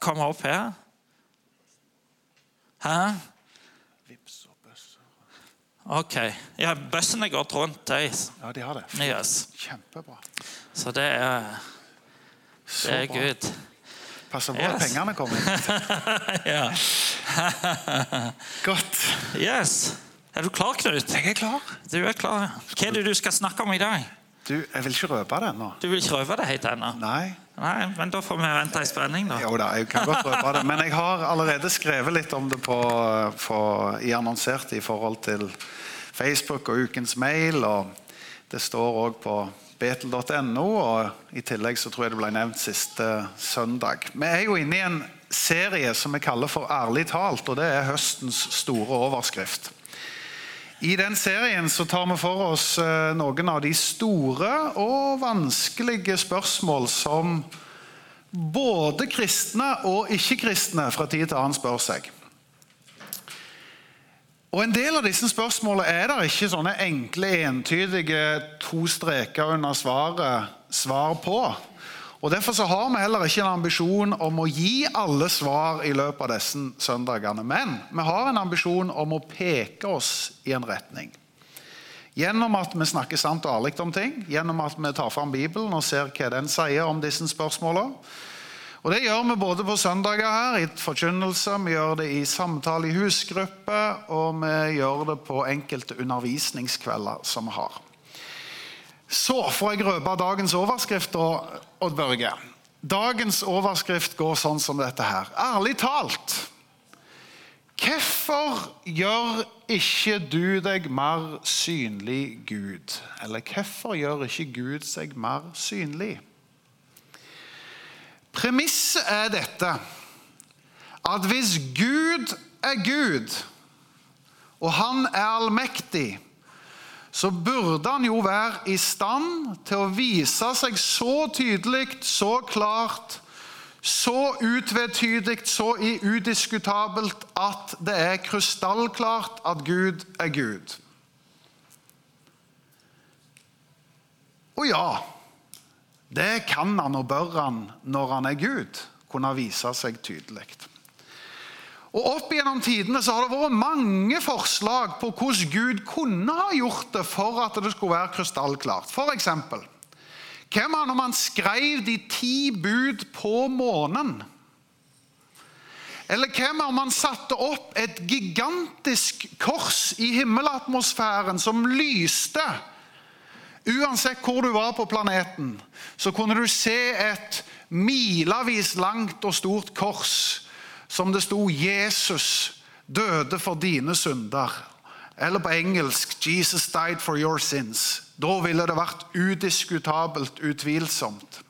komme opp her? Hæ? Vips og bøsser. Ok. Ja, bøssene går rundt. De. Ja, de har det. Yes. Kjempebra. Så det er, det er. Gud. Passer på at Yes. pengene kommer inn. Ja. Godt. Yes. Er du klar, Knut? Jeg er klar. Du er klar. Hva er det du skal snakke om i dag? Du, jeg vil ikke røpe det ennå. Du vil ikke røpe det helt ennå? Nei. Nei, men da får vi vente i spenning, da. Jo da, jeg kan godt røpe det. Men jeg har allerede skrevet litt om det på, på, i annonserte i forhold til Facebook og ukens mail. og Det står òg på betel.no, og i tillegg så tror jeg det ble nevnt siste søndag. Vi er jo inne i en serie som vi kaller for Ærlig talt, og det er høstens store overskrift. I den serien så tar vi for oss eh, noen av de store og vanskelige spørsmål som både kristne og ikke-kristne fra tid til annen spør seg. Og En del av disse spørsmålene er det ikke sånne enkle, entydige to streker under svaret svar på. Og Derfor så har vi heller ikke en ambisjon om å gi alle svar i løpet av disse søndagene. Men vi har en ambisjon om å peke oss i en retning. Gjennom at vi snakker sant og ærlig om ting, gjennom at vi tar fram Bibelen og ser hva den sier om disse spørsmålene. Og Det gjør vi både på søndager her, i forkynnelse, vi gjør det i samtale i husgruppe, og vi gjør det på enkelte undervisningskvelder som vi har. Så får jeg røpe dagens overskrift, Odd Børge. Dagens overskrift går sånn som dette her. Ærlig talt. Hvorfor gjør ikke du deg mer synlig, Gud? Eller hvorfor gjør ikke Gud seg mer synlig? Premisset er dette at hvis Gud er Gud, og han er allmektig, så burde han jo være i stand til å vise seg så tydelig, så klart, så utvetydig, så udiskutabelt at det er krystallklart at Gud er Gud. Og ja, det kan han og bør han når han er Gud, kunne vise seg tydelig. Og Opp gjennom tidene så har det vært mange forslag på hvordan Gud kunne ha gjort det for at det skulle være krystallklart. For eksempel, hvem er når man skrev de ti bud på månen? Eller hvem om man satte opp et gigantisk kors i himmelatmosfæren som lyste? Uansett hvor du var på planeten, så kunne du se et milevis langt og stort kors som det sto 'Jesus døde for dine synder'. Eller på engelsk 'Jesus died for your sins'. Da ville det vært udiskutabelt utvilsomt.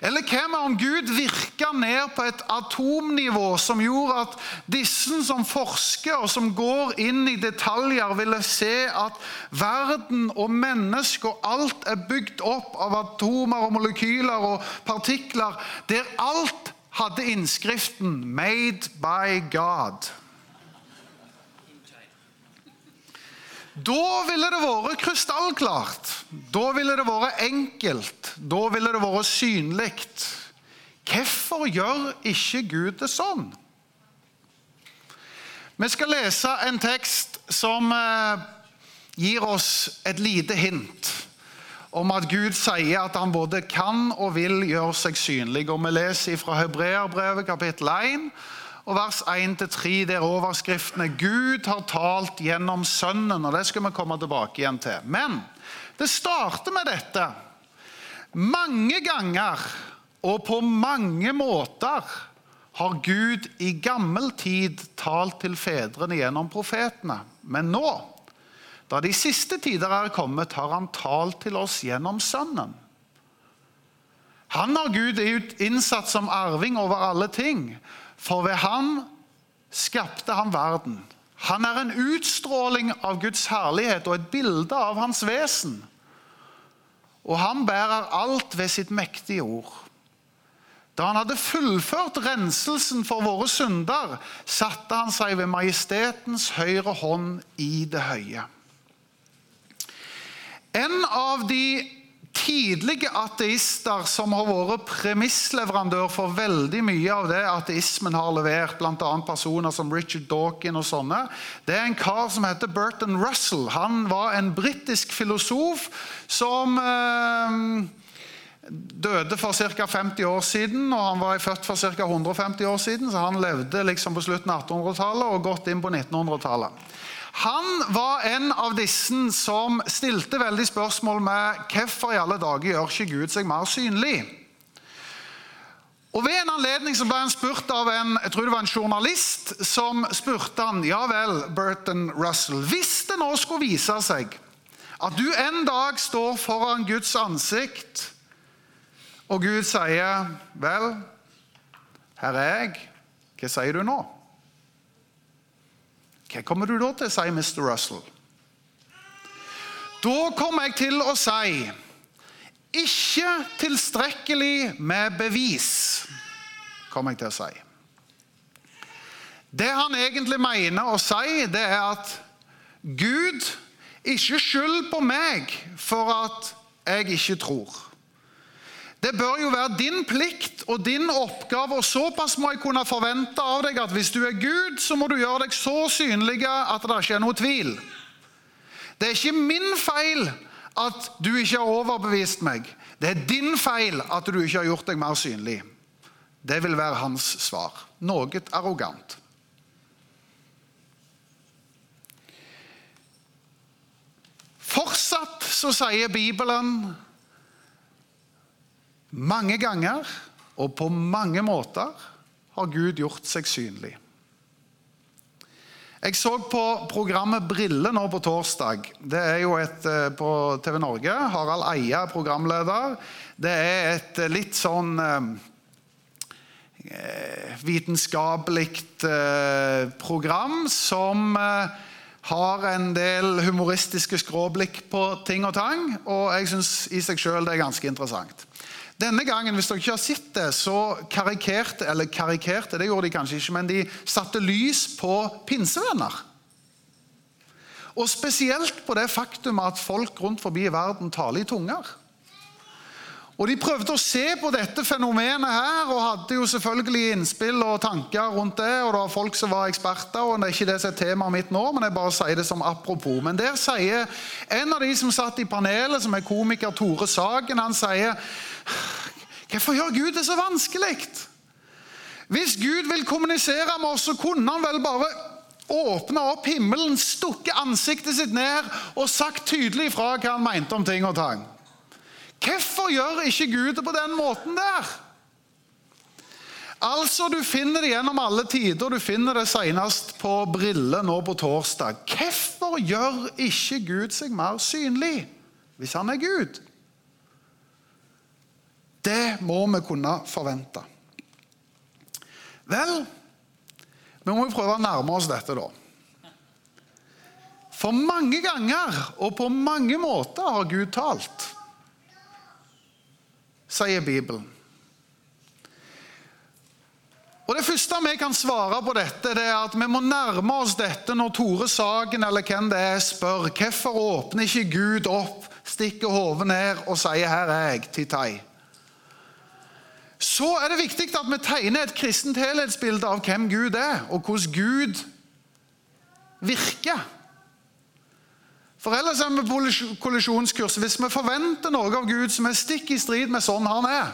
Eller hva med om Gud virka ned på et atomnivå som gjorde at disse som forsker og som går inn i detaljer, ville se at verden og mennesket og alt er bygd opp av atomer og molekyler og partikler, der alt hadde innskriften 'Made by God'. Da ville det vært krystallklart. Da ville det vært enkelt. Da ville det vært synlig. Hvorfor gjør ikke Gud det sånn? Vi skal lese en tekst som eh, gir oss et lite hint om at Gud sier at han både kan og vil gjøre seg synlig. Og Vi leser fra Hebreerbrevet kapittel 1 og vers 1-3, der overskriftene 'Gud har talt gjennom Sønnen'. og Det skal vi komme tilbake igjen til. Men det starter med dette. Mange ganger og på mange måter har Gud i gammel tid talt til fedrene gjennom profetene. Men nå, da de siste tider er kommet, har han talt til oss gjennom Sønnen. Han har Gud innsatt som arving over alle ting, for ved han skapte han verden. Han er en utstråling av Guds herlighet og et bilde av hans vesen. Og han bærer alt ved sitt mektige ord. Da han hadde fullført renselsen for våre synder, satte han seg ved majestetens høyre hånd i det høye. En av de tidlige ateister som har vært premissleverandør for veldig mye av det ateismen har levert, bl.a. personer som Richard Dawkin og sånne, det er en kar som heter Burton Russell. Han var en britisk filosof som eh, døde for ca. 50 år siden, og han var født for ca. 150 år siden, så han levde liksom på slutten av 1800-tallet og godt inn på 1900-tallet. Han var en av disse som stilte veldig spørsmål med hvorfor i alle dager gjør ikke Gud seg mer synlig. Og Ved en anledning så ble han spurt av en jeg tror det var en journalist som spurte han, ja vel, Burton Russell, hvis det nå skulle vise seg at du en dag står foran Guds ansikt, og Gud sier, 'Vel, her er jeg. Hva sier du nå?' Hva kommer du da til å si, Mr. Russell? Da kommer jeg til å si ikke tilstrekkelig med bevis, kommer jeg til å si. Det han egentlig mener å si, det er at Gud ikke skyld på meg for at jeg ikke tror. Det bør jo være din plikt og din oppgave, og såpass må jeg kunne forvente av deg at hvis du er Gud, så må du gjøre deg så synlig at det ikke er noe tvil. Det er ikke min feil at du ikke har overbevist meg. Det er din feil at du ikke har gjort deg mer synlig. Det vil være hans svar. Noe arrogant. Fortsatt så sier Bibelen mange ganger og på mange måter har Gud gjort seg synlig. Jeg så på programmet Brille nå på torsdag. Det er jo et eh, på TV Norge. Harald Eia er programleder. Det er et eh, litt sånn eh, vitenskapelig program som har en del humoristiske skråblikk på ting og tang. Og jeg syns i seg sjøl det er ganske interessant. Denne gangen, hvis dere ikke har sett det, så karikerte eller karikerte, det gjorde de kanskje ikke, men de satte lys på pinsevenner. Og spesielt på det faktum at folk rundt forbi verden taler i tunger. Og De prøvde å se på dette fenomenet her, og hadde jo selvfølgelig innspill og tanker rundt det. og Det var folk som var eksperter, og det er ikke det som er temaet mitt nå, men jeg bare sier det som apropos. Men der sier en av de som satt i panelet, som er komiker Tore Sagen, han sier Hvorfor gjør Gud det så vanskelig? Hvis Gud vil kommunisere med oss, så kunne han vel bare åpna opp himmelen, stukket ansiktet sitt ned og sagt tydelig ifra hva han mente om ting og tang. Hvorfor gjør ikke Gud det på den måten der? Altså, Du finner det gjennom alle tider. Du finner det senest på Brille nå på torsdag. Hvorfor gjør ikke Gud seg mer synlig hvis han er Gud? Det må vi kunne forvente. Vel, vi må jo prøve å nærme oss dette, da. For mange ganger og på mange måter har Gud talt, sier Bibelen. Og Det første vi kan svare på dette, det er at vi må nærme oss dette når Tore Sagen eller hvem det er spør hvorfor åpner ikke Gud opp, stikker hodet ned og sier 'her er jeg', Titai så er det viktig at vi tegner et kristent helhetsbilde av hvem Gud er, og hvordan Gud virker. For ellers er vi på kollisjonskurs hvis vi forventer noe av Gud som er stikk i strid med sånn han er.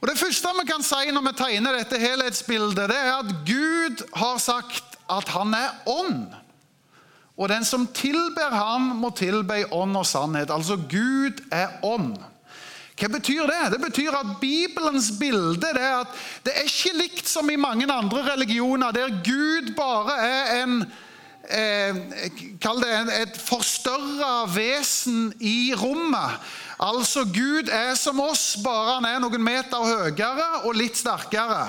Og Det første vi kan si når vi tegner dette helhetsbildet, det er at Gud har sagt at han er ånd. Og den som tilber han må tilbe ånd og sannhet. Altså Gud er ånd. Hva betyr det? Det betyr at Bibelens bilde er at det er ikke likt som i mange andre religioner, der Gud bare er en eh, Kall det et forstørra vesen i rommet. Altså, Gud er som oss, bare han er noen meter høyere og litt sterkere.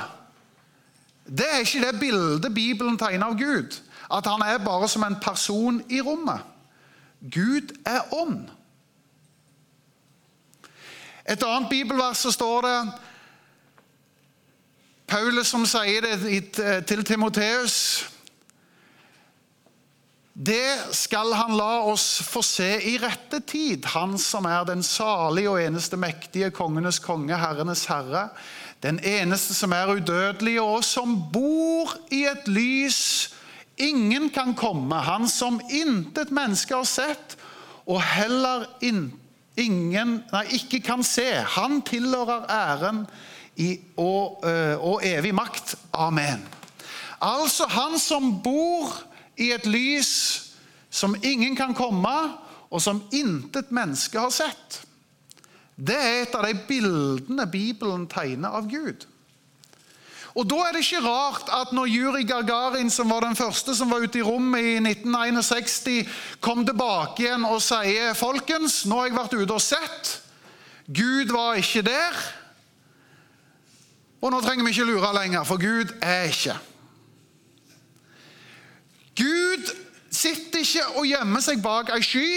Det er ikke det bildet Bibelen tegner av Gud. At han er bare som en person i rommet. Gud er ånd. Et annet bibelvers så står det Paulus som sier det til Timoteus Det skal han la oss få se i rette tid, han som er den salige og eneste mektige, kongenes konge, herrenes herre, den eneste som er udødelig, og som bor i et lys ingen kan komme, han som intet menneske har sett, og heller ingen, nei, ikke kan se. Han tilhører æren i, og, og evig makt. Amen. Altså han som bor i et lys som ingen kan komme, og som intet menneske har sett. Det er et av de bildene Bibelen tegner av Gud. Og Da er det ikke rart at når Juri Gagarin, som var den første som var ute i rommet i 1961, kom tilbake igjen og sier folkens, nå har jeg vært ute og sett. Gud var ikke der. Og nå trenger vi ikke lure lenger, for Gud er ikke. Gud sitter ikke og gjemmer seg bak ei sky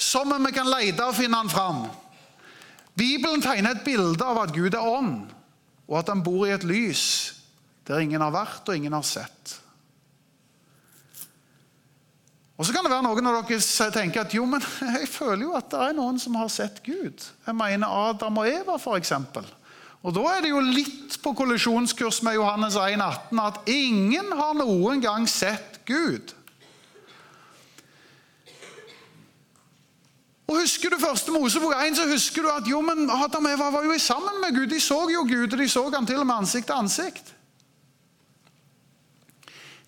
som vi kan lete og finne han fram. Bibelen tegner et bilde av at Gud er ånd, og at han bor i et lys der ingen har vært og ingen har sett. Og Så kan det være noen av dere tenker at jo, men jeg føler jo at det er noen som har sett Gud. Jeg mener Adam og Eva, f.eks. Og Da er det jo litt på kollisjonskurs med Johannes 1, 18, at ingen har noen gang sett Gud. Og Husker du første Mosebok 1, så husker du at jo, men Adam og Eva var jo sammen med Gud. De så jo Gud, og de så han til og med ansikt til ansikt.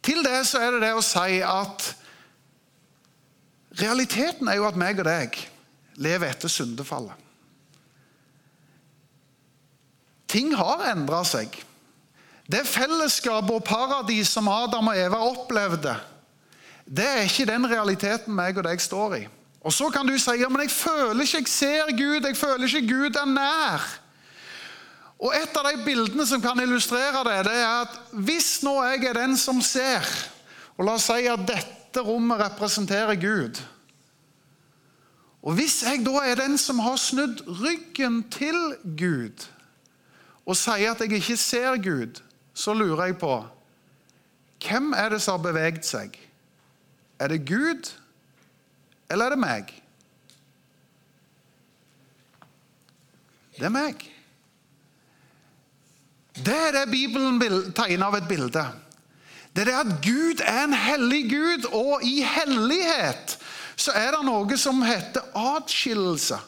Til det så er det det å si at realiteten er jo at meg og deg lever etter syndefallet. Ting har endra seg. Det fellesskapet og paradis som Adam og Eva opplevde, det er ikke den realiteten meg og deg står i. Og Så kan du si ja, men jeg føler ikke jeg ser Gud, jeg føler ikke Gud er nær. Og Et av de bildene som kan illustrere det, det er at hvis nå jeg er den som ser, og la oss si at dette rommet representerer Gud Og hvis jeg da er den som har snudd ryggen til Gud, og sier at jeg ikke ser Gud, så lurer jeg på hvem er det som har beveget seg? Er det Gud, eller er det meg? Det er meg. Det er det Bibelen tegner av et bilde. Det er det at Gud er en hellig Gud, og i hellighet så er det noe som heter atskillelse.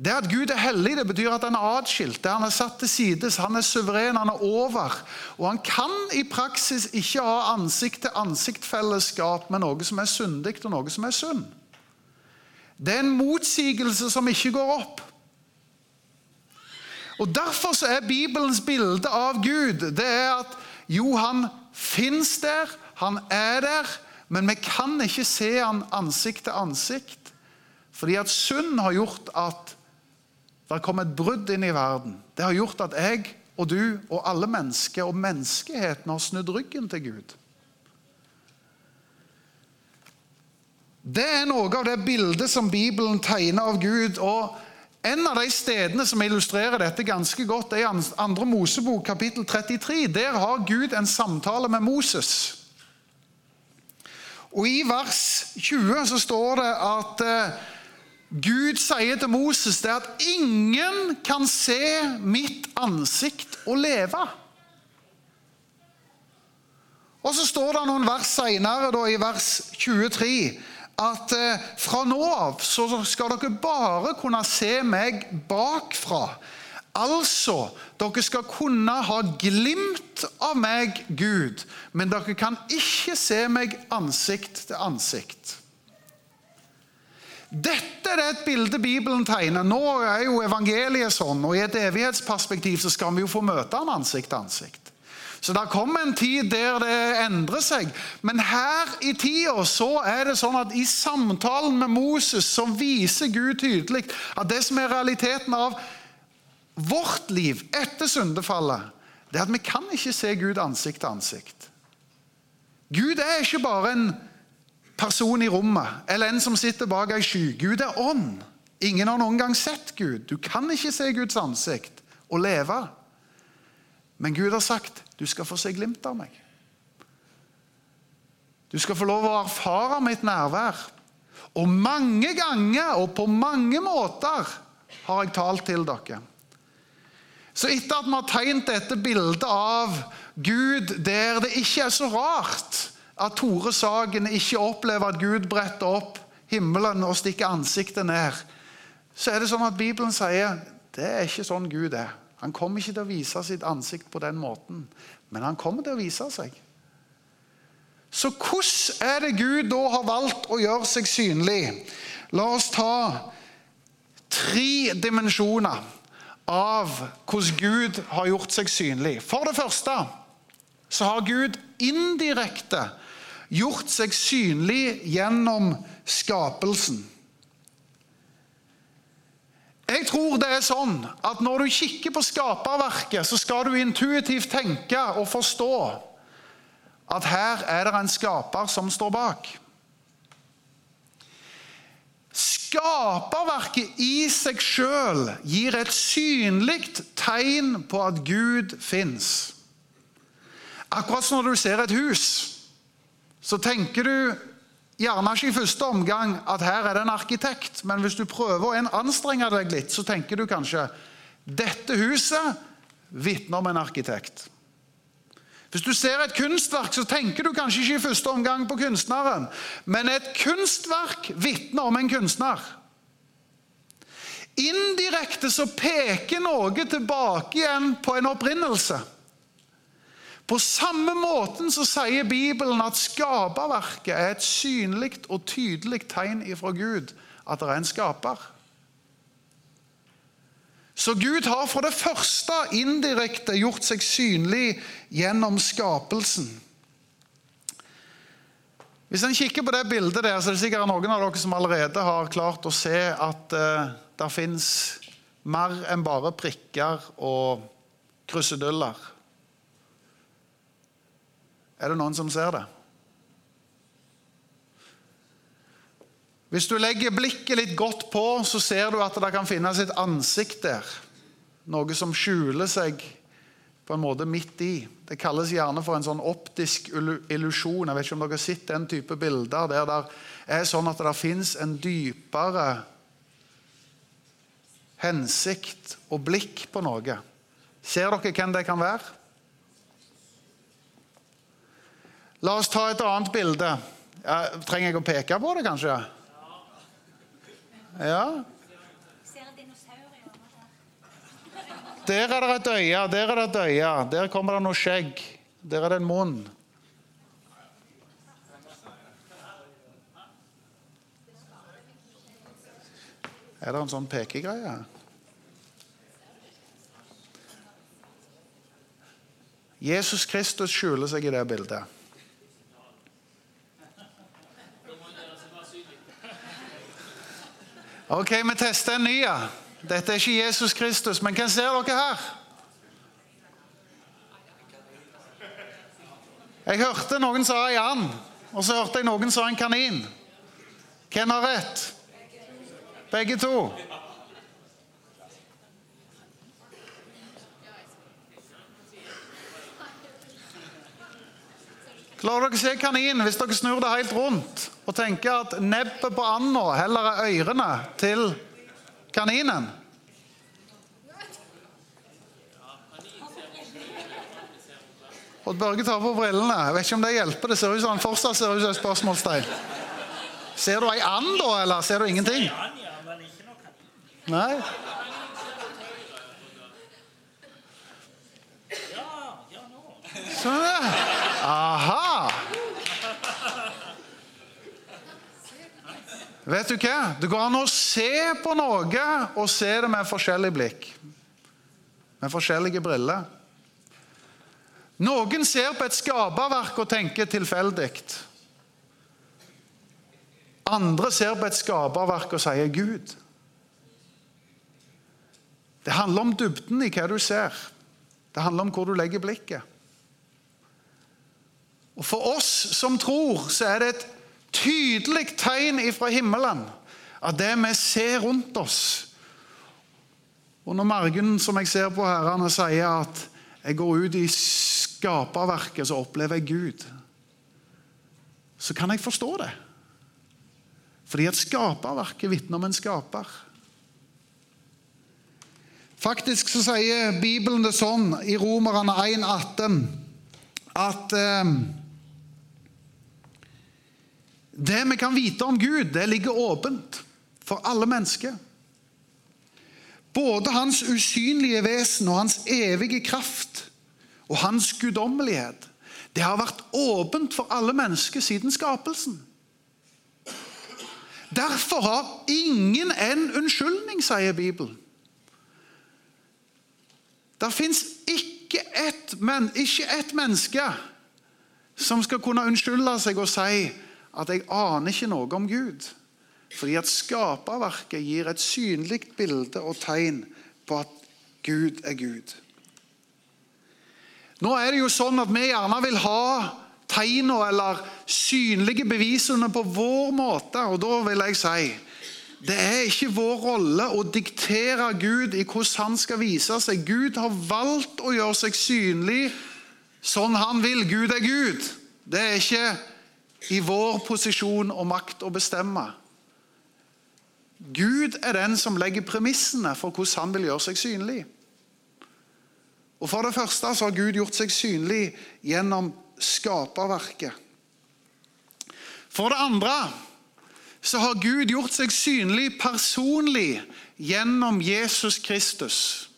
Det at Gud er hellig, det betyr at han er atskilt. Han er satt til sides, han er suveren, han er over. Og han kan i praksis ikke ha ansikt-til-ansikt-fellesskap med noe som er syndig, og noe som er synd. Det er en motsigelse som ikke går opp. Og Derfor så er Bibelens bilde av Gud det er at jo, han fins der, han er der, men vi kan ikke se han ansikt til ansikt. Fordi at synd har gjort at det kom et brudd inn i verden. Det har gjort at jeg og du og alle mennesker og menneskeheten har snudd ryggen til Gud. Det er noe av det bildet som Bibelen tegner av Gud. og En av de stedene som illustrerer dette ganske godt, er i 2. Mosebok kapittel 33. Der har Gud en samtale med Moses. Og I vers 20 så står det at eh, Gud sier til Moses det at ingen kan se mitt ansikt og leve. Og Så står det noen vers senere, i vers 23, at eh, fra nå av så skal dere bare kunne se meg bakfra. Altså, dere skal kunne ha glimt av meg, Gud, men dere kan ikke se meg ansikt til ansikt. Dette er et bilde Bibelen tegner. Nå er jo evangeliet sånn, og i et evighetsperspektiv så skal vi jo få møte ham ansikt til ansikt. Så det kommer en tid der det endrer seg. Men her i tida så er det sånn at i samtalen med Moses så viser Gud tydelig at det som er realiteten av vårt liv etter syndefallet, det er at vi kan ikke se Gud ansikt til ansikt. Gud er ikke bare en person i rommet eller en som sitter bak ei sky. Gud er ånd. Ingen har noen gang sett Gud. Du kan ikke se Guds ansikt og leve. Men Gud har sagt du skal få se glimt av meg. Du skal få lov å erfare mitt nærvær. Og mange ganger og på mange måter har jeg talt til dere. Så etter at vi har tegnet dette bildet av Gud der det ikke er så rart at Tore Sagen ikke opplever at Gud bretter opp himmelen og stikker ansiktet ned, så er det sånn at Bibelen sier det er ikke sånn Gud er. Han kommer ikke til å vise sitt ansikt på den måten, men han kommer til å vise seg. Så hvordan er det Gud da har valgt å gjøre seg synlig? La oss ta tre dimensjoner av hvordan Gud har gjort seg synlig. For det første så har Gud indirekte gjort seg synlig gjennom skapelsen. Tror det er sånn at når du kikker på skaperverket, så skal du intuitivt tenke og forstå at her er det en skaper som står bak. Skaperverket i seg sjøl gir et synlig tegn på at Gud fins. Akkurat som når du ser et hus, så tenker du gjerne ikke i første omgang at her er det en arkitekt, men hvis du prøver å anstrenge deg litt, så tenker du kanskje dette huset vitner om en arkitekt. Hvis du ser et kunstverk, så tenker du kanskje ikke i første omgang på kunstneren, men et kunstverk vitner om en kunstner. Indirekte så peker noe tilbake igjen på en opprinnelse. På samme måten så sier Bibelen at skaperverket er et synlig og tydelig tegn ifra Gud at det er en skaper. Så Gud har for det første indirekte gjort seg synlig gjennom skapelsen. Hvis en kikker på det bildet der, så er det sikkert noen av dere som allerede har klart å se at uh, det fins mer enn bare prikker og kruseduller. Er det noen som ser det? Hvis du legger blikket litt godt på, så ser du at det kan finnes et ansikt der. Noe som skjuler seg på en måte midt i. Det kalles gjerne for en sånn optisk illusjon. Jeg vet ikke om dere har sett den type bilder der det er sånn at det fins en dypere hensikt og blikk på noe. Ser dere hvem det kan være? La oss ta et annet bilde. Ja, trenger jeg å peke på det, kanskje? Ja. Der er det et øye, der er det et øye. Der kommer det noe skjegg. Der er det en munn. Er det en sånn pekegreie? Jesus Kristus skjuler seg i det bildet. Ok, vi tester en ny. Dette er ikke Jesus Kristus, men hvem ser dere her? Jeg hørte noen sa en and, og så hørte jeg noen sa en kanin. Hvem har rett? Begge to. Klarer dere å se kaninen hvis dere snur det helt rundt og tenker at nebbet på anda heller er ørene til kaninen? Og Børge tar på brillene. Jeg vet ikke om det hjelper. Det ser ut som han fortsatt ser ut som et spørsmålstegn. Ser du ei and, da, eller ser du ingenting? Nei? Sånn, ja. Aha! Vet du hva? Det går an å se på noe og se det med forskjellig blikk. Med forskjellige briller. Noen ser på et skaperverk og tenker tilfeldig. Andre ser på et skaperverk og sier Gud. Det handler om dybden i hva du ser. Det handler om hvor du legger blikket. Og For oss som tror, så er det et tydelig tegn fra himmelen at det vi ser rundt oss Og når margen som jeg ser på herrene, sier at jeg går ut i skaperverket, så opplever jeg Gud. så kan jeg forstå det. Fordi at skaperverket vitner om en skaper. Faktisk så sier Bibelen det sånn i Romerne 1,18 at eh, det vi kan vite om Gud, det ligger åpent for alle mennesker. Både hans usynlige vesen og hans evige kraft og hans guddommelighet. Det har vært åpent for alle mennesker siden skapelsen. Derfor har ingen en unnskyldning, sier Bibelen. Det fins ikke ett ikke et menneske som skal kunne unnskylde seg og si at 'jeg aner ikke noe om Gud'. Fordi at skaperverket gir et synlig bilde og tegn på at Gud er Gud. Nå er det jo sånn at vi gjerne vil ha tegnene eller synlige bevisene på vår måte. Og da vil jeg si det er ikke vår rolle å diktere Gud i hvordan han skal vise seg. Gud har valgt å gjøre seg synlig sånn han vil. Gud er Gud. Det er ikke i vår posisjon og makt å bestemme. Gud er den som legger premissene for hvordan han vil gjøre seg synlig. Og For det første så har Gud gjort seg synlig gjennom skaperverket. For det andre så har Gud gjort seg synlig personlig gjennom Jesus Kristus.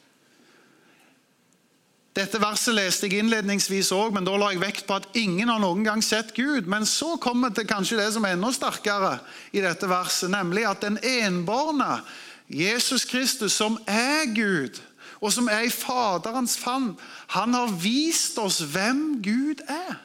Dette verset leste jeg innledningsvis òg, men da la jeg vekt på at ingen har noen gang sett Gud. Men så kommer det kanskje det som er enda sterkere i dette verset, nemlig at den enbårne Jesus Kristus, som er Gud, og som er i Faderens favn, han har vist oss hvem Gud er.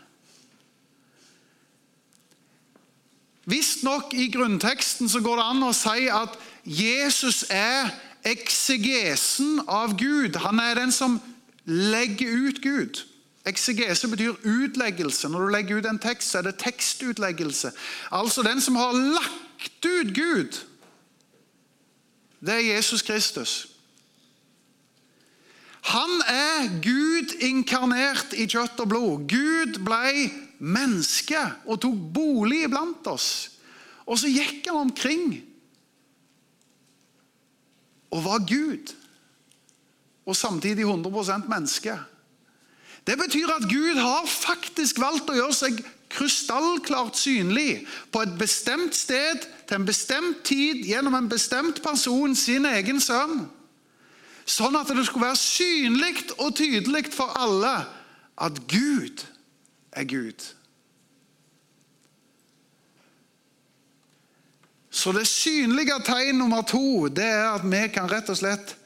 Visstnok i grunnteksten så går det an å si at Jesus er eksegesen av Gud. Han er den som legger ut Gud. Eksegese betyr utleggelse. Når du legger ut en tekst, så er det tekstutleggelse. Altså den som har lagt ut Gud. Det er Jesus Kristus. Han er Gud inkarnert i kjøtt og blod. Gud ble menneske og tok bolig iblant oss. Og så gikk han omkring og var Gud og samtidig 100% menneske. Det betyr at Gud har faktisk valgt å gjøre seg krystallklart synlig på et bestemt sted, til en bestemt tid, gjennom en bestemt person, sin egen sønn. Sånn at det skulle være synlig og tydelig for alle at Gud er Gud. Så det synlige tegn nummer to det er at vi kan rett og slett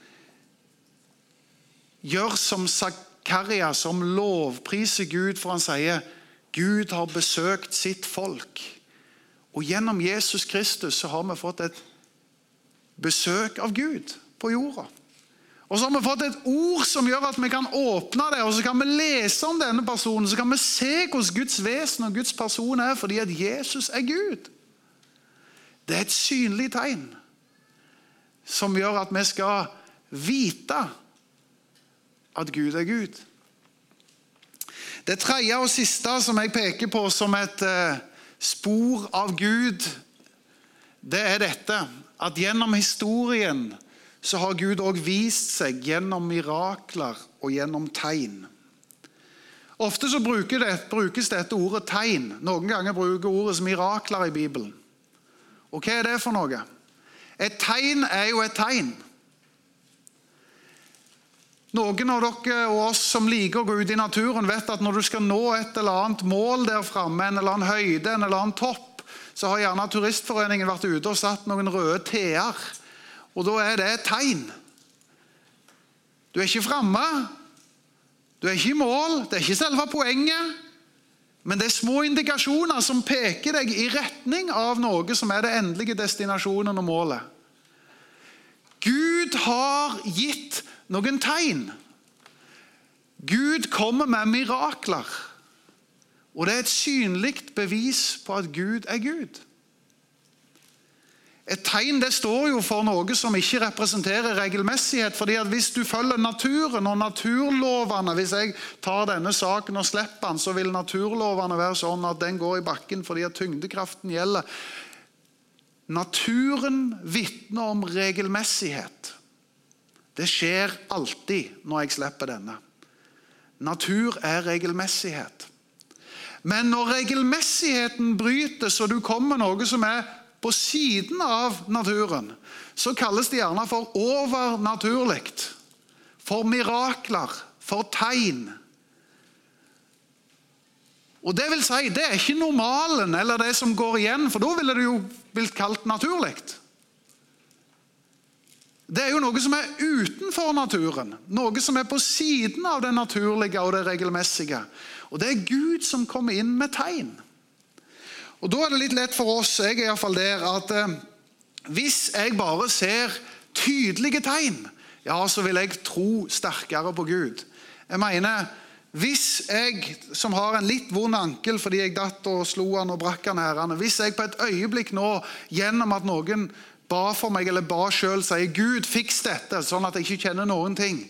Gjør som Zakaria, som lovpriser Gud, for han sier Gud har besøkt sitt folk. Og Gjennom Jesus Kristus så har vi fått et besøk av Gud på jorda. Og så har vi fått et ord som gjør at vi kan åpne det, og så kan vi lese om denne personen. Så kan vi se hvordan Guds vesen og Guds person er, fordi at Jesus er Gud. Det er et synlig tegn som gjør at vi skal vite at Gud er Gud. Det tredje og siste som jeg peker på som et eh, spor av Gud, det er dette at gjennom historien så har Gud òg vist seg gjennom mirakler og gjennom tegn. Ofte så brukes dette ordet tegn. Noen ganger bruker ordet mirakler i Bibelen. Og hva er det for noe? Et tegn er jo et tegn. Noen av dere og oss som liker å gå ut i naturen, vet at når du skal nå et eller annet mål der framme, en eller annen høyde, en eller annen topp, så har gjerne Turistforeningen vært ute og satt noen røde T-er. Og da er det et tegn. Du er ikke framme, du er ikke i mål, det er ikke selve poenget. Men det er små indikasjoner som peker deg i retning av noe som er det endelige destinasjonen og målet. Gud har gitt noen tegn. Gud kommer med mirakler. Og det er et synlig bevis på at Gud er Gud. Et tegn det står jo for noe som ikke representerer regelmessighet. fordi at Hvis du følger naturen og naturlovene Hvis jeg tar denne saken og slipper den, så vil naturlovene være sånn at den går i bakken fordi at tyngdekraften gjelder. Naturen vitner om regelmessighet. Det skjer alltid når jeg slipper denne. Natur er regelmessighet. Men når regelmessigheten brytes, og du kommer noe som er på siden av naturen, så kalles det gjerne for overnaturlig. For mirakler, for tegn. Og Det vil si, det er ikke normalen eller det som går igjen, for da ville det jo blitt kalt naturlig. Det er jo noe som er utenfor naturen, noe som er på siden av det naturlige og det regelmessige. Og Det er Gud som kommer inn med tegn. Og Da er det litt lett for oss, jeg er iallfall der, at eh, hvis jeg bare ser tydelige tegn, ja, så vil jeg tro sterkere på Gud. Jeg mener, hvis jeg som har en litt vond ankel fordi jeg datt og slo han og brakk han hærene hvis jeg på et øyeblikk nå, gjennom at noen ba for meg eller ba sjøl, sier 'Gud, fiks dette', sånn at jeg ikke kjenner noen ting,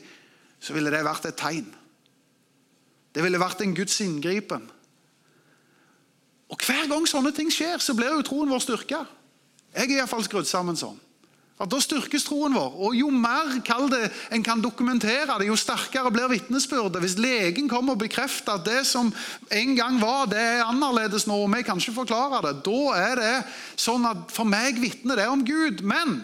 så ville det vært et tegn. Det ville vært en Guds inngripen. Og Hver gang sånne ting skjer, så blir jo troen vår styrka. Jeg er iallfall skrudd sammen sånn. At Da styrkes troen vår. Og Jo mer det, en kan dokumentere det, jo sterkere blir vitnesbyrdet. Hvis legen kommer og bekrefter at det som en gang var, det er annerledes nå, og vi kan ikke forklare det, da er det sånn at for meg vitner det om Gud. Men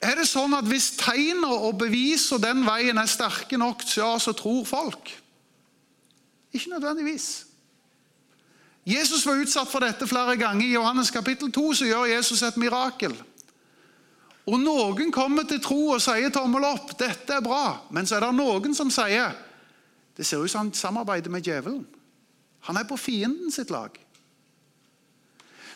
er det sånn at hvis tegnene og bevisene den veien er sterke nok, ja, så tror folk? Ikke nødvendigvis. Jesus var utsatt for dette flere ganger. I Johannes kapittel 2 så gjør Jesus et mirakel. Og Noen kommer til tro og sier tommel opp, dette er bra. Men så er det noen som sier det ser ut som han samarbeider med djevelen. Han er på fienden sitt lag.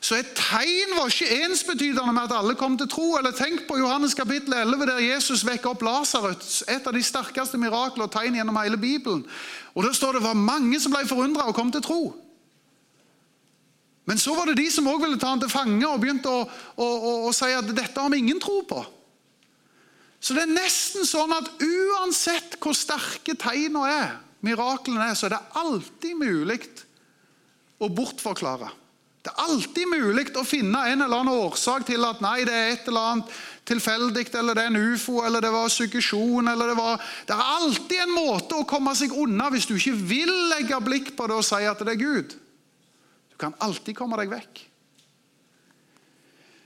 Så et tegn var ikke ensbetydende med at alle kom til tro. eller Tenk på Johannes kapittel 11, der Jesus vekker opp Lasarus. Et av de sterkeste mirakler og tegn gjennom hele Bibelen. Og Der står det var mange som ble forundra og kom til tro. Men så var det de som også ville ta han til fange og begynte å, å, å, å si at dette har vi ingen tro på. Så det er nesten sånn at uansett hvor sterke tegnene er, miraklene er, så er det alltid mulig å bortforklare. Det er alltid mulig å finne en eller annen årsak til at nei, det er et eller annet tilfeldig, eller det er en ufo, eller det var suggesjon eller Det var Det er alltid en måte å komme seg unna hvis du ikke vil legge blikk på det og si at det er Gud. Du kan alltid komme deg vekk.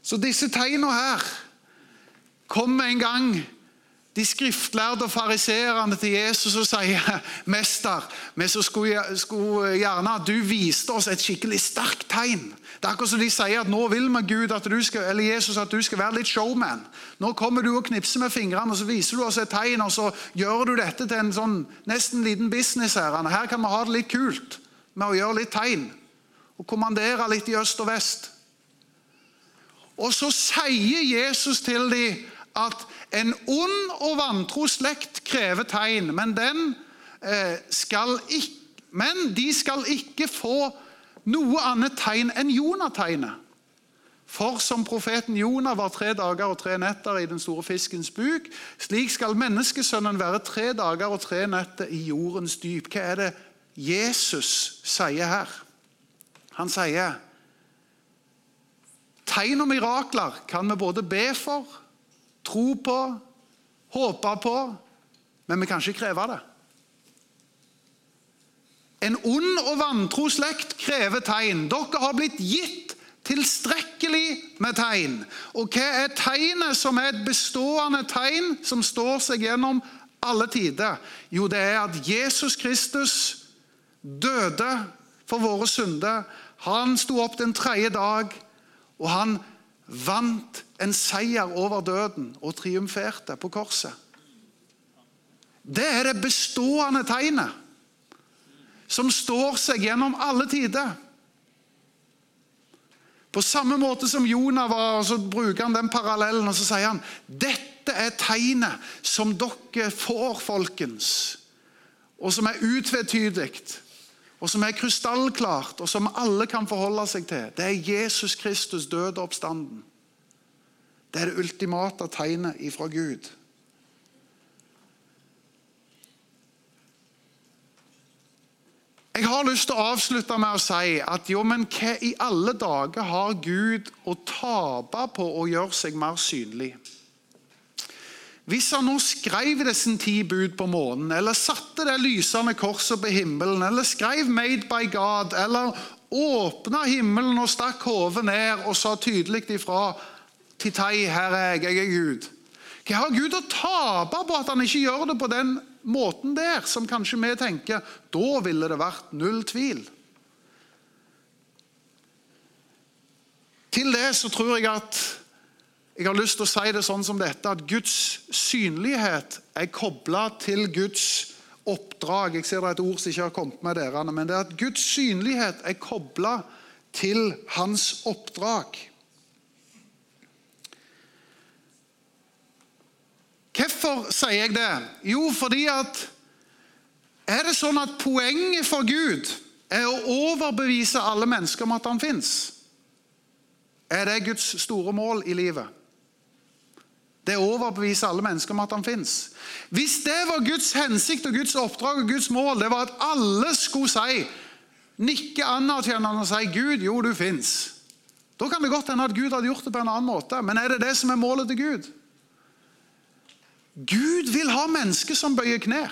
Så disse tegnene her kom en gang de skriftlærde og fariseerne til Jesus og sier Mester, vi skulle, skulle gjerne at du viste oss et skikkelig sterkt tegn. Det er akkurat som de sier at nå vil vi Gud at du skal, eller Jesus at du skal være litt showman. Nå kommer du og knipser med fingrene og så viser du oss et tegn, og så gjør du dette til en sånn nesten liten business. Her Her kan vi ha det litt kult med å gjøre litt tegn og kommandere litt i øst og vest. Og så sier Jesus til dem at en ond og vantro slekt krever tegn, men, eh, ikke, men de skal ikke få noe annet tegn enn Jonategnet. For som profeten Jonah var tre dager og tre netter i den store fiskens buk, slik skal menneskesønnen være tre dager og tre netter i jordens dyp. Hva er det Jesus sier her? Han sier tegn og mirakler kan vi både be for, tro på, håpe på, men vi kan ikke kreve det. En ond og vantro slekt krever tegn. Dere har blitt gitt tilstrekkelig med tegn. Og hva er tegnet som er et bestående tegn som står seg gjennom alle tider? Jo, det er at Jesus Kristus døde for våre synder. Han sto opp den tredje dag, og han vant en seier over døden og triumferte på korset. Det er det bestående tegnet som står seg gjennom alle tider. På samme måte som Jonah var, så bruker han den parallellen og så sier han, dette er tegnet som dere får, folkens, og som er utvetydig og som er krystallklart, og som alle kan forholde seg til, det er Jesus Kristus døde oppstanden. Det er det ultimate tegnet ifra Gud. Jeg har lyst til å avslutte med å si at jo, men hva i alle dager har Gud å tape på å gjøre seg mer synlig? Hvis han nå skrev disse ti bud på månen, eller satte det lysende korset på himmelen, eller skrev 'Made by God', eller åpna himmelen og stakk hodet ned og sa tydelig ifra 'Titai, her er jeg, jeg er Gud'. Hva har Gud å tape på at han ikke gjør det på den måten der, som kanskje vi tenker da ville det vært null tvil? Til det så tror jeg at jeg har lyst til å si det sånn som dette, at Guds synlighet er kobla til Guds oppdrag. Jeg ser det er et ord som ikke har kommet med dere, men det er at Guds synlighet er kobla til hans oppdrag. Hvorfor sier jeg det? Jo, fordi at Er det sånn at poenget for Gud er å overbevise alle mennesker om at han fins? Er det Guds store mål i livet? Det overbeviser overbevise alle mennesker om at han fins. Hvis det var Guds hensikt og Guds oppdrag og Guds mål, det var at alle skulle si, nikke anerkjennende og si 'Gud, jo, du fins', da kan det godt hende at Gud hadde gjort det på en annen måte. Men er det det som er målet til Gud? Gud vil ha mennesker som bøyer knær.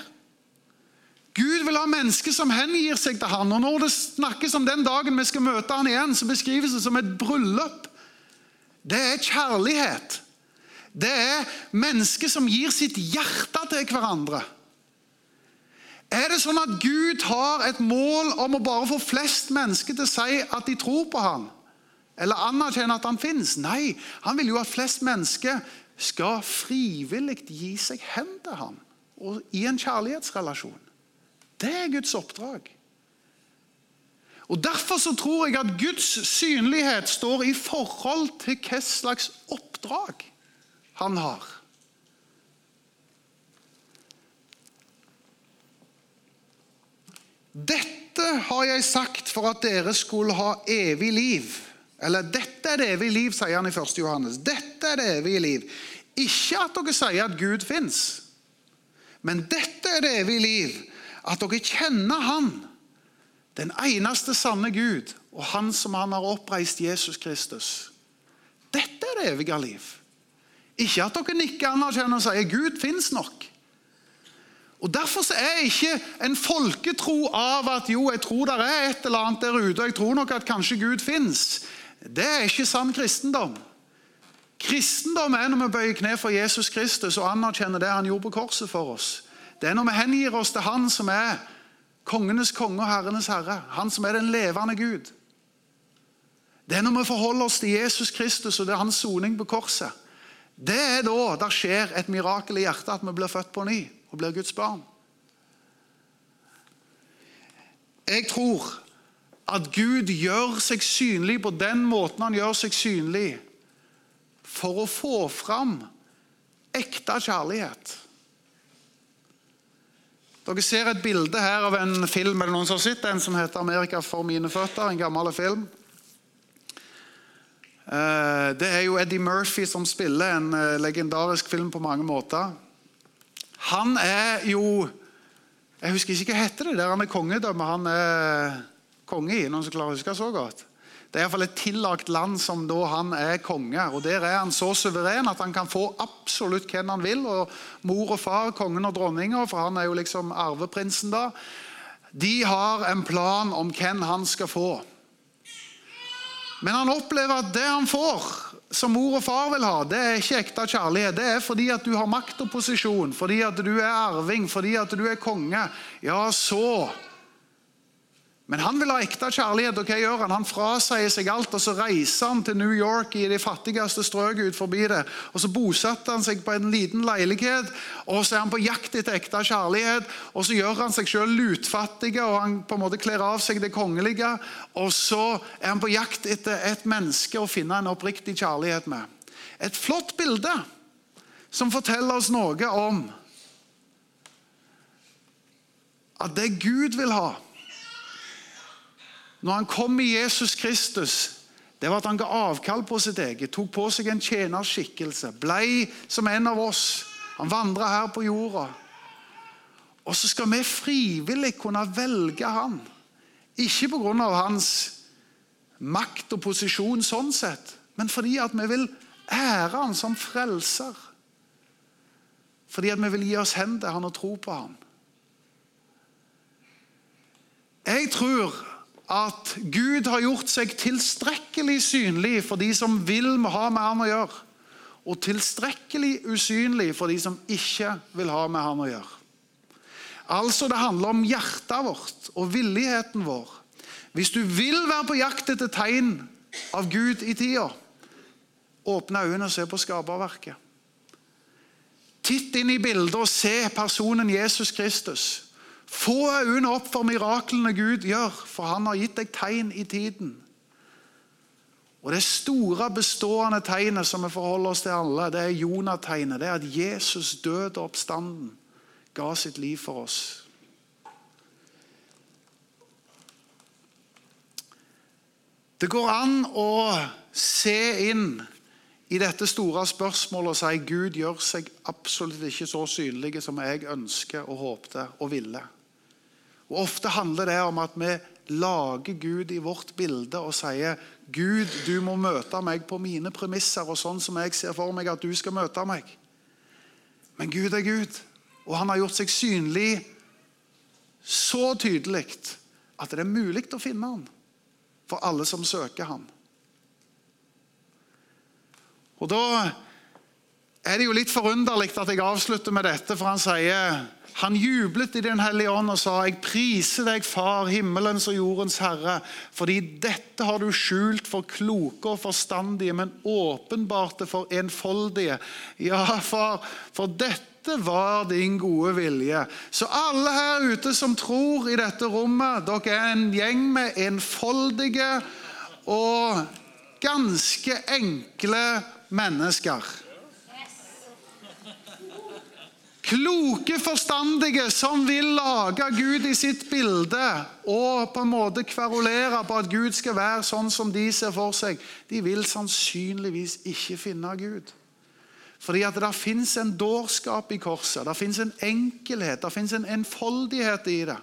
Gud vil ha mennesker som hengir seg til han. Og Når det snakkes om den dagen vi skal møte han igjen, så beskrives det som et bryllup. Det er kjærlighet. Det er mennesker som gir sitt hjerte til hverandre. Er det sånn at Gud har et mål om å bare få flest mennesker til å si at de tror på ham? Eller anerkjenne at han finnes? Nei, han vil jo at flest mennesker skal frivillig gi seg hen til ham i en kjærlighetsrelasjon. Det er Guds oppdrag. Og Derfor så tror jeg at Guds synlighet står i forhold til hva slags oppdrag han har. Dette har jeg sagt for at dere skulle ha evig liv. Eller 'dette er det evige liv', sier han i 1. Johannes. Dette er det evige liv. Ikke at dere sier at Gud fins, men dette er det evige liv. At dere kjenner Han, den eneste sanne Gud, og Han som Han har oppreist, Jesus Kristus. Dette er det evige liv. Ikke at dere nikker anerkjennende og sier Gud fins nok. Og Derfor er ikke en folketro av at jo, jeg tror det er et eller annet der ute, og jeg tror nok at kanskje Gud fins. Det er ikke sann kristendom. Kristendom er når vi bøyer kne for Jesus Kristus og anerkjenner det han gjorde på korset for oss. Det er når vi hengir oss til Han som er kongenes konge og herrenes herre. Han som er den levende Gud. Det er når vi forholder oss til Jesus Kristus og det er hans soning på korset. Det er da det skjer et mirakel i hjertet, at vi blir født på ny og blir Guds barn. Jeg tror at Gud gjør seg synlig på den måten han gjør seg synlig, for å få fram ekte kjærlighet. Dere ser et bilde her av en film eller noen som har sett den som heter 'Amerika for mine føtter'. En gammel film. Eh, det er jo Eddie Murphy som spiller en eh, legendarisk film på mange måter. Han er jo Jeg husker ikke hva heter det der han er kongedømme. Han er konge i. Noen som klarer å huske så godt? Det er iallfall et tillagt land som da han er konge. og Der er han så suveren at han kan få absolutt hvem han vil. og Mor og far, kongen og dronninga, for han er jo liksom arveprinsen da, de har en plan om hvem han skal få. Men han opplever at det han får, som mor og far vil ha, det er ikke ekte kjærlighet. Det er fordi at du har makt og posisjon, fordi at du er arving, fordi at du er konge. Ja, så men han vil ha ekte kjærlighet, og hva gjør han? Han frasier seg alt, og så reiser han til New York i de fattigste strøket ut forbi det. Og Så bosetter han seg på en liten leilighet, og så er han på jakt etter ekte kjærlighet. Og så gjør han seg selv lutfattig, og han på en måte kler av seg det kongelige. Og så er han på jakt etter et menneske å finne en oppriktig kjærlighet med. Et flott bilde som forteller oss noe om at det Gud vil ha når han kom i Jesus Kristus, det var at han ga avkall på sitt eget, tok på seg en tjenerskikkelse, blei som en av oss. Han vandra her på jorda. Og så skal vi frivillig kunne velge han. Ikke pga. hans makt og posisjon sånn sett, men fordi at vi vil ære han som frelser. Fordi at vi vil gi oss hen til han og tro på han. Jeg tror at Gud har gjort seg tilstrekkelig synlig for de som vil ha med han å gjøre, og tilstrekkelig usynlig for de som ikke vil ha med han å gjøre. Altså Det handler om hjertet vårt og villigheten vår. Hvis du vil være på jakt etter tegn av Gud i tida, åpne øynene og se på skaperverket. Titt inn i bildet og se personen Jesus Kristus. Få øynene opp for miraklene Gud gjør, for han har gitt deg tegn i tiden. Og Det store, bestående tegnet som vi forholder oss til alle, det er Jonategnet. Det er at Jesus døde oppstanden ga sitt liv for oss. Det går an å se inn i dette store spørsmålet og si Gud gjør seg absolutt ikke så synlig som jeg ønsker og håpte og ville. Og Ofte handler det om at vi lager Gud i vårt bilde og sier Gud, du må møte meg på mine premisser og sånn som jeg ser for meg at du skal møte meg. Men Gud er Gud, og han har gjort seg synlig så tydelig at det er mulig å finne ham for alle som søker ham. Og Da er det jo litt forunderlig at jeg avslutter med dette, for han sier han jublet i Den hellige ånd og sa, 'Jeg priser deg, Far, himmelens og jordens Herre,' 'fordi dette har du skjult for kloke og forstandige, men åpenbarte for enfoldige.' Ja, far, for dette var din gode vilje. Så alle her ute som tror i dette rommet, dere er en gjeng med enfoldige og ganske enkle mennesker. Kloke, forstandige som vil lage Gud i sitt bilde og på en måte kverulere på at Gud skal være sånn som de ser for seg, de vil sannsynligvis ikke finne Gud. Fordi at det fins en dårskap i korset, det fins en enkelhet, det fins en enfoldighet i det.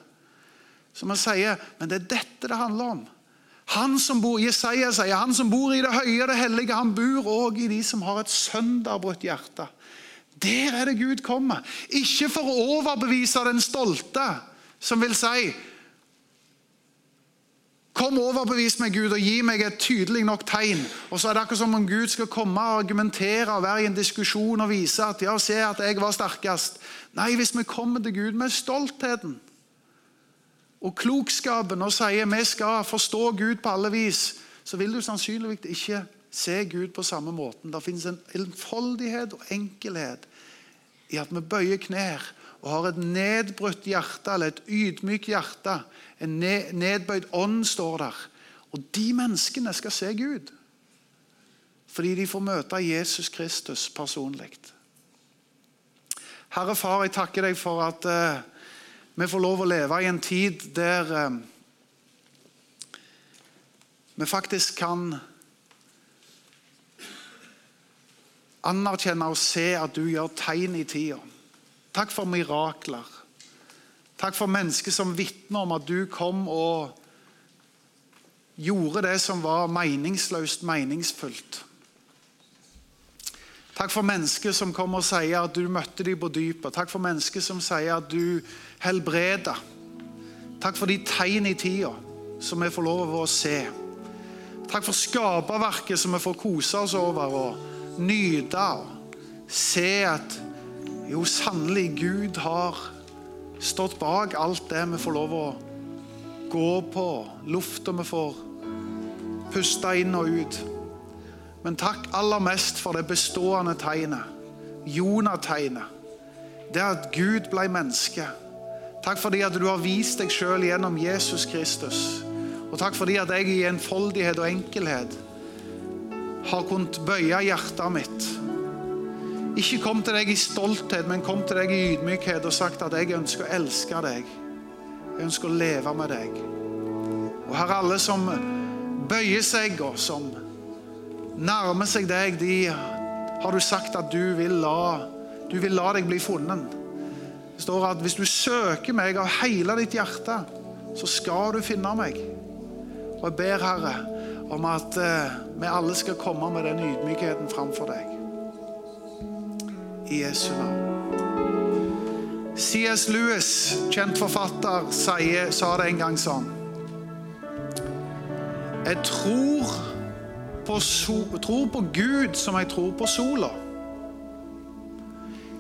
Som han sier, men det er dette det handler om. Han som bor, Jesaja sier, han som bor i det høye og det hellige, han bor òg i de som har et sønderbrutt hjerte. Der er det Gud kommer. Ikke for å overbevise den stolte, som vil si Kom, overbevis meg, Gud, og gi meg et tydelig nok tegn. Og så er det akkurat som om Gud skal komme og argumentere og være i en diskusjon og vise at ja, se at jeg var sterkest. Nei, hvis vi kommer til Gud med stoltheten og klokskapen og sier vi skal forstå Gud på alle vis, så vil du sannsynligvis ikke se Gud på samme måten. Det finnes en enfoldighet og enkelhet i at vi bøyer knær og har et nedbrutt hjerte, eller et ydmykt hjerte. En nedbøyd ånd står der. Og de menneskene skal se Gud. Fordi de får møte Jesus Kristus personlig. Herre Far, jeg takker deg for at uh, vi får lov å leve i en tid der uh, vi faktisk kan anerkjenne og se at du gjør tegn i tida. Takk for mirakler. Takk for mennesker som vitner om at du kom og gjorde det som var meningsløst, meningsfullt. Takk for mennesker som kommer og sier at du møtte dem på dypet. Takk for mennesker som sier at du helbreder. Takk for de tegn i tida som vi får lov å se. Takk for skaperverket som vi får kose oss over. og nyte og se at jo, sannelig, Gud har stått bak alt det vi får lov å gå på, lufta vi får puste inn og ut. Men takk aller mest for det bestående tegnet, Jonategnet. Det at Gud ble menneske. Takk fordi at du har vist deg sjøl gjennom Jesus Kristus. Og takk fordi at jeg i enfoldighet og enkelhet har kunnet bøye hjertet mitt. Ikke kom til deg i stolthet, men kom til deg i ydmykhet og sagt at jeg ønsker å elske deg. Jeg ønsker å leve med deg. Og her alle som bøyer seg, og som nærmer seg deg, de har du sagt at du vil la, du vil la deg bli funnet. Det står at hvis du søker meg av hele ditt hjerte, så skal du finne meg. Og jeg ber, Herre, om at eh, vi alle skal komme med den ydmykheten framfor deg. I Jesu navn. C.S. Lewis, kjent forfatter, sa det en gang sånn Jeg tror på, so, tror på Gud som jeg tror på sola.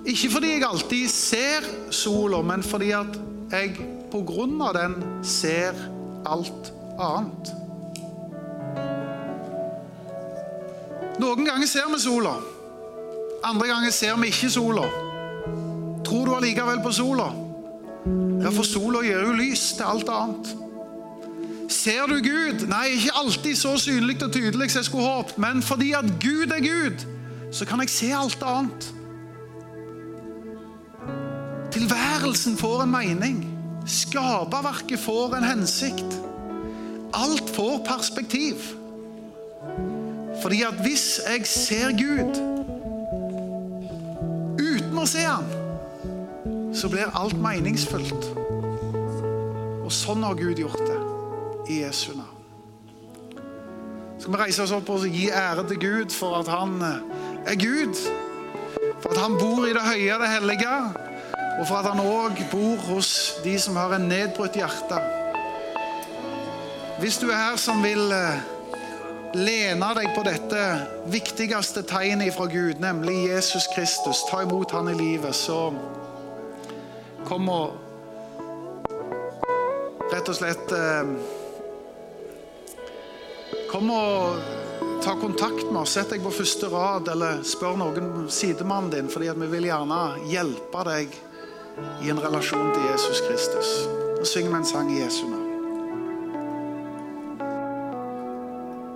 Ikke fordi jeg alltid ser sola, men fordi at jeg på grunn av den ser alt annet. Noen ganger ser vi sola. Andre ganger ser vi ikke sola. Tror du allikevel på sola? Ja, for sola gir jo lys til alt annet. Ser du Gud? Nei, ikke alltid så synlig og tydelig som jeg skulle håpet, men fordi at Gud er Gud, så kan jeg se alt annet. Tilværelsen får en mening. Skaperverket får en hensikt. Alt får perspektiv. Fordi at hvis jeg ser Gud uten å se Han, så blir alt meningsfullt. Og sånn har Gud gjort det i Jesu navn. Skal vi reise oss opp og gi ære til Gud for at Han er Gud? For at Han bor i det høye og det hellige, og for at Han òg bor hos de som har en nedbrutt hjerte. Hvis du er her som vil lene deg på dette viktigste tegnet fra Gud, nemlig Jesus Kristus, ta imot Han i livet, så kom og rett og slett Kom og ta kontakt med oss. Sett deg på første rad, eller spør noen sidemannen din, fordi vi vil gjerne hjelpe deg i en relasjon til Jesus Kristus. Og syng med en sang i Jesu navn.